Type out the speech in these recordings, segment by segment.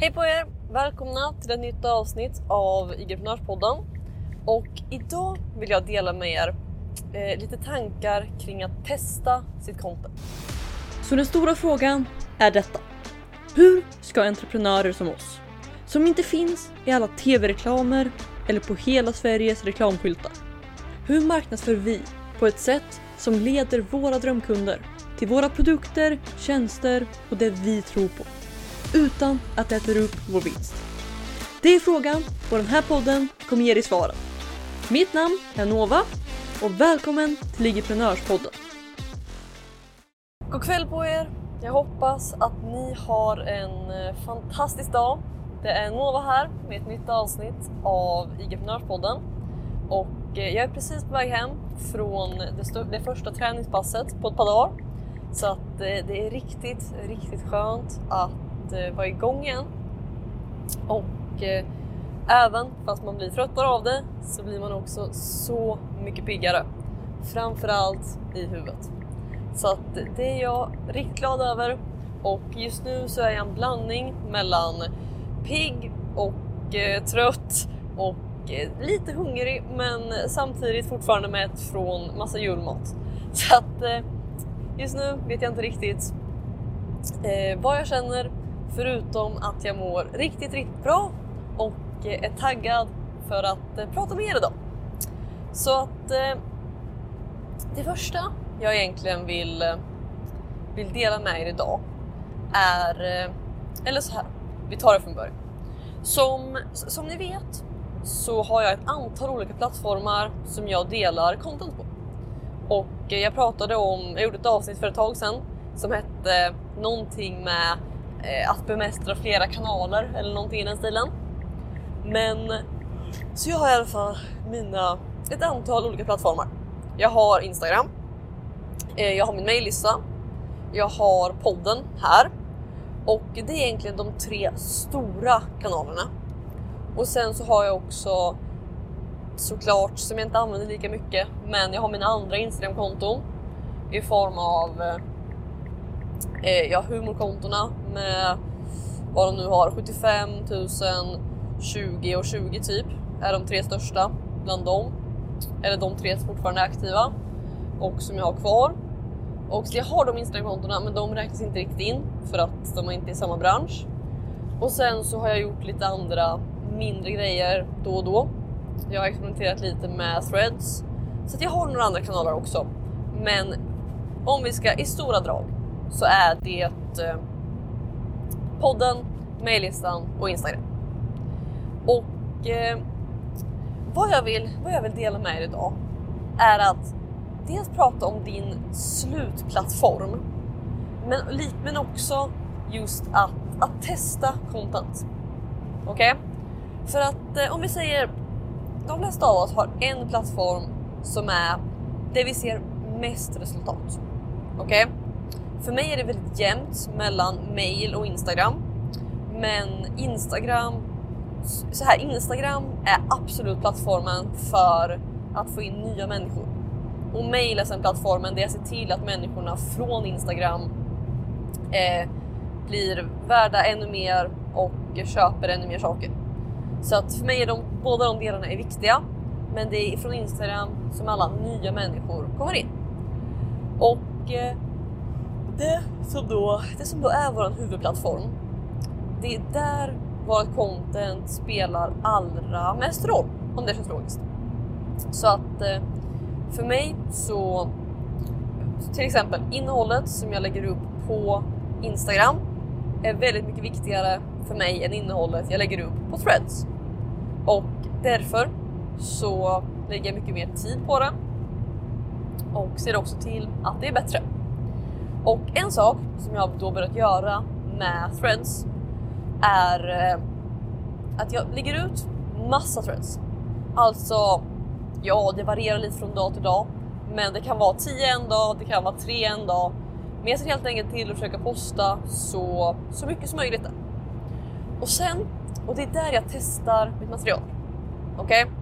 Hej på er! Välkomna till ett nytt avsnitt av entreprenörspodden. Och idag vill jag dela med er eh, lite tankar kring att testa sitt content. Så den stora frågan är detta. Hur ska entreprenörer som oss, som inte finns i alla tv-reklamer eller på hela Sveriges reklamskyltar. Hur marknadsför vi på ett sätt som leder våra drömkunder till våra produkter, tjänster och det vi tror på utan att det äter upp vår vinst? Det är frågan och den här podden kommer ge dig svaren. Mitt namn är Nova och välkommen till Ligiprenörspodden. God kväll på er! Jag hoppas att ni har en eh, fantastisk dag. Det är Nova här med ett nytt avsnitt av IG-prenörspodden och eh, jag är precis på väg hem från det, det första träningspasset på ett par dagar. Så att eh, det är riktigt, riktigt skönt att att eh, vara igång igen. Och eh, även fast man blir tröttare av det så blir man också så mycket piggare. Framförallt i huvudet. Så att det är jag riktigt glad över och just nu så är jag en blandning mellan pigg och eh, trött och eh, lite hungrig men samtidigt fortfarande mätt från massa julmat. Så att eh, just nu vet jag inte riktigt eh, vad jag känner förutom att jag mår riktigt, riktigt bra och är taggad för att eh, prata med er idag. Så att eh, det första jag egentligen vill, eh, vill dela med er idag är, eh, eller så här, vi tar det från början. Som, som ni vet så har jag ett antal olika plattformar som jag delar content på. Och jag pratade om, jag gjorde ett avsnitt för ett tag sedan som hette någonting med Eh, att bemästra flera kanaler eller någonting i den stilen. Men så jag har i alla fall mina, ett antal olika plattformar. Jag har Instagram, Eh, jag har min mejllista, jag har podden här och det är egentligen de tre stora kanalerna. Och sen så har jag också såklart, som jag inte använder lika mycket, men jag har mina andra Instagramkonton i form av eh, eh, ja, humorkontona med vad de nu har, 75 000, 20 och 20 typ är de tre största bland dem. Eller de tre som fortfarande är aktiva och som jag har kvar. Och jag har de Instagramkontona men de räknas inte riktigt in för att de är inte i samma bransch. Och sen så har jag gjort lite andra mindre grejer då och då. Jag har experimenterat lite med threads. Så jag har några andra kanaler också. Men om vi ska i stora drag så är det eh, podden, mejllistan och Instagram. Och eh, vad, jag vill, vad jag vill dela med er idag är att dels prata om din slutplattform, men, men också just att, att testa content. Okej? Okay? För att eh, om vi säger, de flesta av oss har en plattform som är där vi ser mest resultat. Okej? Okay? För mig är det väldigt jämnt mellan mail och Instagram. Men Instagram, så här, Instagram är absolut plattformen för att få in nya människor och mail är sen plattformen där jag ser till att människorna från Instagram eh, blir värda ännu mer och köper ännu mer saker. Så att för mig är de, båda de delarna är viktiga. Men det är från Instagram som alla nya människor kommer in. Och eh, det, som då, det som då är vår huvudplattform, det är där vårt content spelar allra mest roll, om det känns logiskt. Så att eh, för mig så, till exempel innehållet som jag lägger upp på Instagram är väldigt mycket viktigare för mig än innehållet jag lägger upp på threads. Och därför så lägger jag mycket mer tid på det och ser också till att det är bättre. Och en sak som jag då börjat göra med threads är eh, att jag lägger ut massa threads. Alltså Ja, det varierar lite från dag till dag, men det kan vara 10 en dag, det kan vara 3 en dag. Men jag ser helt enkelt till att försöka posta så, så mycket som möjligt. Där. Och sen, och det är där jag testar mitt material. Okej? Okay?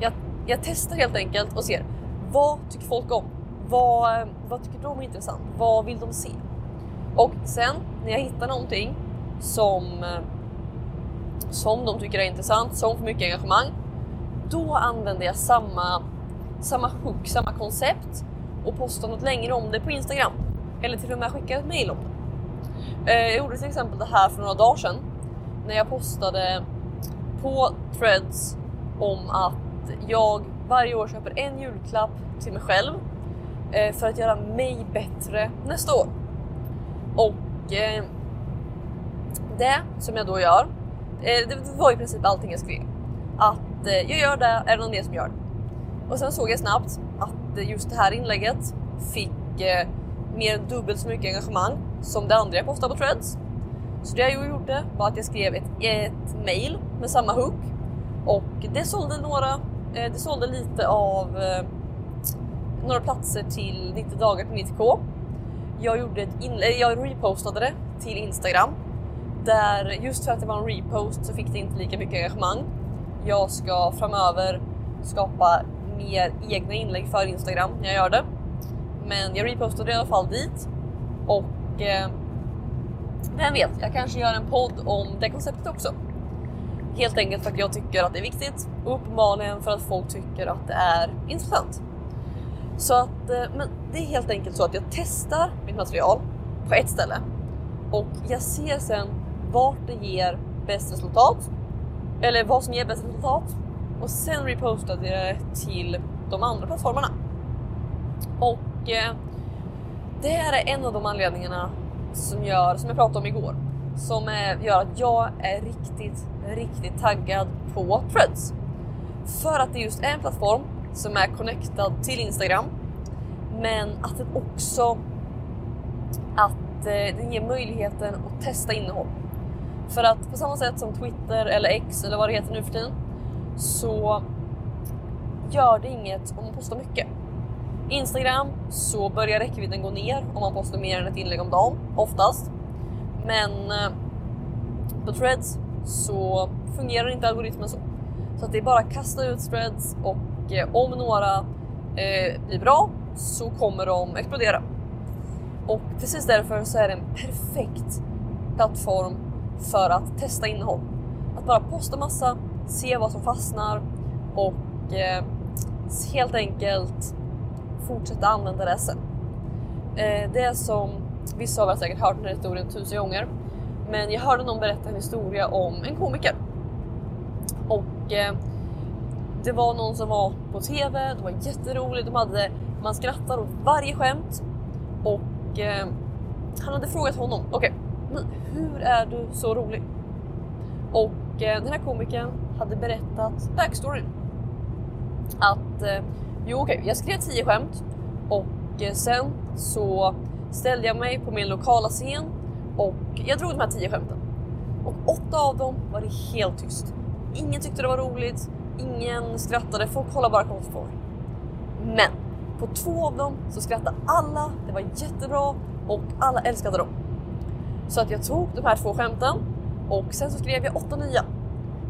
Jag, jag testar helt enkelt och ser vad tycker folk om? Vad, vad tycker de är intressant? Vad vill de se? Och sen när jag hittar någonting som, som de tycker är intressant, som får mycket engagemang. Då använder jag samma, samma hook, samma koncept och postar något längre om det på Instagram. Eller till och med skickar ett mail om det. Eh, jag gjorde till exempel det här för några dagar sedan när jag postade på threads om att jag varje år köper en julklapp till mig själv Eh, för att göra mig bättre nästa år. Och eh, det som jag då gör, eh, det var i princip allting jag skrev. Att eh, jag gör det, är det någon mer som gör det? Och sen såg jag snabbt att just det här inlägget fick eh, mer än dubbelt så mycket engagemang som det andra jag postade på threads. Så det jag gjorde var att jag skrev ett, ett mail med samma hook och det sålde några, eh, det sålde lite av eh, några platser till 90 dagar på 90k. Jag, gjorde ett inlägg, jag repostade det till Instagram där just för att det var en repost så fick det inte lika mycket engagemang. Jag ska framöver skapa mer egna inlägg för Instagram när jag gör det. Men jag repostade i alla fall dit och eh, vem vet, jag kanske gör en podd om det konceptet också. Helt enkelt för att jag tycker att det är viktigt och uppenbarligen för att folk tycker att det är intressant. Så att, eh, men det är helt enkelt så att jag testar mitt material på ett ställe och jag ser sen vart det ger bäst resultat eller vad som ger bäst resultat och sen repostar jag det till de andra plattformarna. Och eh, det här är en av de anledningarna som gör, som jag pratade om igår, som gör att jag är riktigt, riktigt taggad på Threads. För att det just är en plattform som är connectad till Instagram, men att den också att eh, den ger möjligheten att testa innehåll. För att på samma sätt som Twitter eller X eller vad det heter nu för tiden så gör det inget om man postar mycket. Instagram så börjar räckvidden gå ner om man postar mer än ett inlägg om dagen, oftast. Men eh, på threads så fungerar inte algoritmen så. Så att det är bara att kasta ut threads och och om några eh, blir bra så kommer de explodera. Och precis därför så är det en perfekt plattform för att testa innehåll. Att bara posta massa, se vad som fastnar och eh, helt enkelt fortsätta använda det sen. Eh, det är som, vissa av er säkert hört den här historien tusen gånger, men jag hörde någon berätta en historia om en komiker. Och eh, det var någon som var på TV, det var jätteroligt, de hade, man skrattar åt varje skämt och eh, han hade frågat honom, okej, okay, hur är du så rolig? Och eh, den här komikern hade berättat backstoryn. Att eh, Jo okej, okay. jag skrev 10 skämt och eh, sen så ställde jag mig på min lokala scen och jag drog de här 10 skämten. Och åtta av dem var det helt tyst. Ingen tyckte det var roligt, ingen skrattade, folk håller bara konstigt på Men på två av dem så skrattade alla, det var jättebra och alla älskade dem. Så att jag tog de här två skämten och sen så skrev jag åtta nya.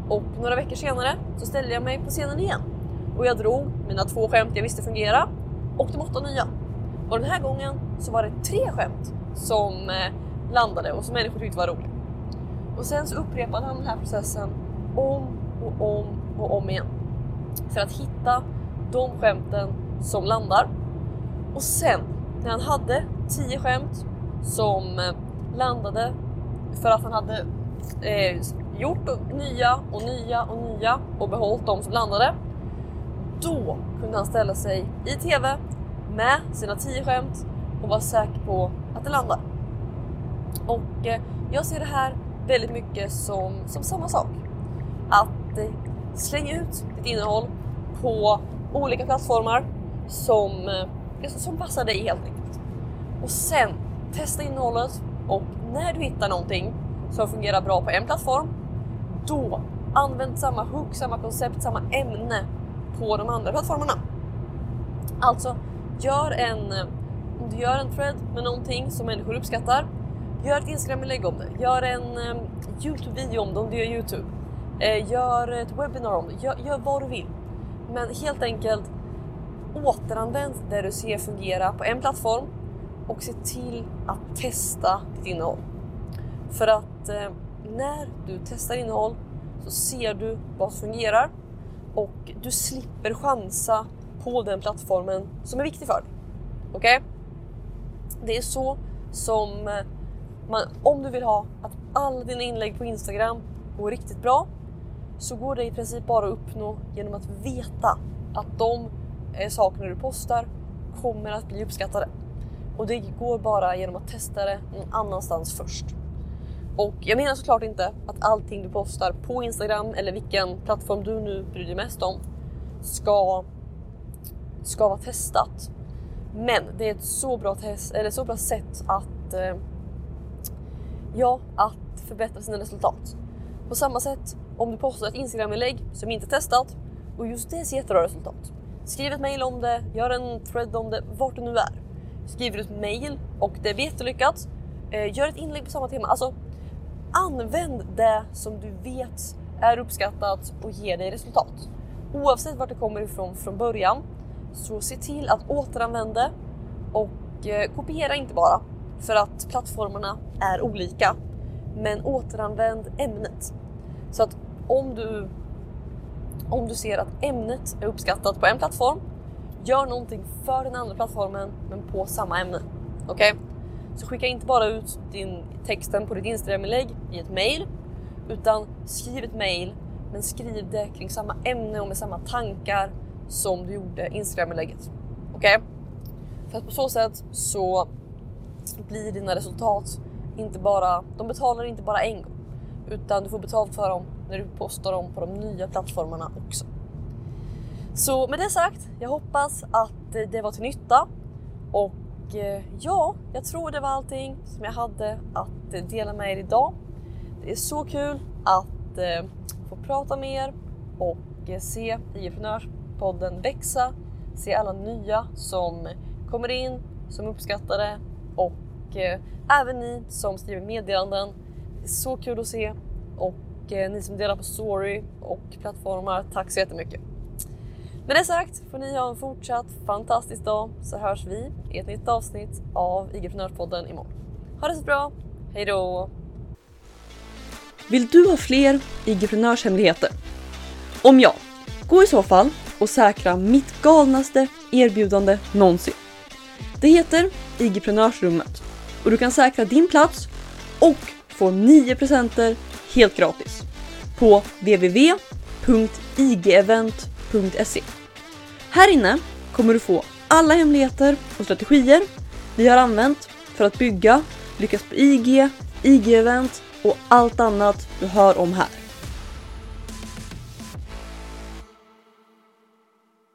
Och några veckor senare så ställde jag mig på scenen igen och jag drog mina två skämt jag visste fungera och de åtta nya. Och den här gången så var det tre skämt som eh, landade och som människor tyckte var roliga. Och sen så upprepade han den här processen om och om och om igen för att hitta de skämten som landar. Och sen när han hade tio skämt som eh, landade för att han hade eh, gjort nya och nya och nya och behållit de som landade då kunde han ställa sig i TV med sina 10 skämt och vara säker på att det landar. Och eh, jag ser det här väldigt mycket som, som samma sak. Att eh, Släng ut ditt innehåll på olika plattformar som, eh, som passar dig helt enkelt. Och sen testa innehållet och när du hittar någonting som fungerar bra på en plattform, då använd samma hook, samma koncept, samma ämne på de andra plattformarna. Alltså, gör en, eh, om du gör en thread med någonting som människor uppskattar, gör ett Instagram-inlägg om det, gör en um, Youtube-video om det om du gör Youtube, Eh, gör ett webbinar om det, gör, gör vad du vill. Men helt enkelt återanvänd det du ser fungera på en plattform och se till att testa ditt innehåll. För att eh, när du testar innehåll så ser du vad som fungerar och du slipper chansa på den plattformen som är viktig för dig. Okej? Okay? Det är så som eh, man, om du vill ha att alla dina inlägg på Instagram går riktigt bra så går det i princip bara att uppnå genom att veta att de eh, sakerna du postar kommer att bli uppskattade. Och det går bara genom att testa det någon annanstans först. Och jag menar såklart inte att allting du postar på Instagram eller vilken plattform du nu bryr dig mest om ska, ska vara testat. Men det är ett så bra, test, eller så bra sätt att, eh, ja, att förbättra sina resultat. På samma sätt om du postar ett Instagram-inlägg som inte är testat och just det ser jättebra resultat. Skriv ett mail om det, gör en thread om det, vart du nu är. Skriver du ett mail och det blir jättelyckat, eh, gör ett inlägg på samma tema. Alltså, använd det som du vet är uppskattat och ger dig resultat. Oavsett vart det kommer ifrån från början, så se till att återanvända och eh, kopiera inte bara för att plattformarna är olika. Men återanvänd ämnet. Så att om du, om du ser att ämnet är uppskattat på en plattform, gör någonting för den andra plattformen men på samma ämne. Okej? Okay? Så skicka inte bara ut din texten på ditt Instagram-inlägg i ett mail, utan skriv ett mail men skriv det kring samma ämne och med samma tankar som du gjorde Instagram-inlägget. Okej? Okay? För att på så sätt så blir dina resultat inte bara, de betalar inte bara en gång utan du får betalt för dem när du postar dem på de nya plattformarna också. Så med det sagt, jag hoppas att det var till nytta och eh, ja, jag tror det var allting som jag hade att dela med er idag. Det är så kul att eh, få prata med er och eh, se se IGprenörspodden växa, se alla nya som kommer in, som uppskattar det och även ni som skriver meddelanden så kul att se och eh, ni som delar på story och plattformar, tack så jättemycket. Med det sagt får ni ha en fortsatt fantastisk dag så hörs vi i ett nytt avsnitt av IG-prenörspodden imorgon. Ha det så bra, hejdå! Vill du ha fler IG-prenörshemligheter? Om ja, gå i så fall och säkra mitt galnaste erbjudande någonsin. Det heter IG-prenörsrummet och du kan säkra din plats och får 9 presenter helt gratis på www.igevent.se. Här inne kommer du få alla hemligheter och strategier vi har använt för att bygga, lyckas på IG, IG-event och allt annat du hör om här.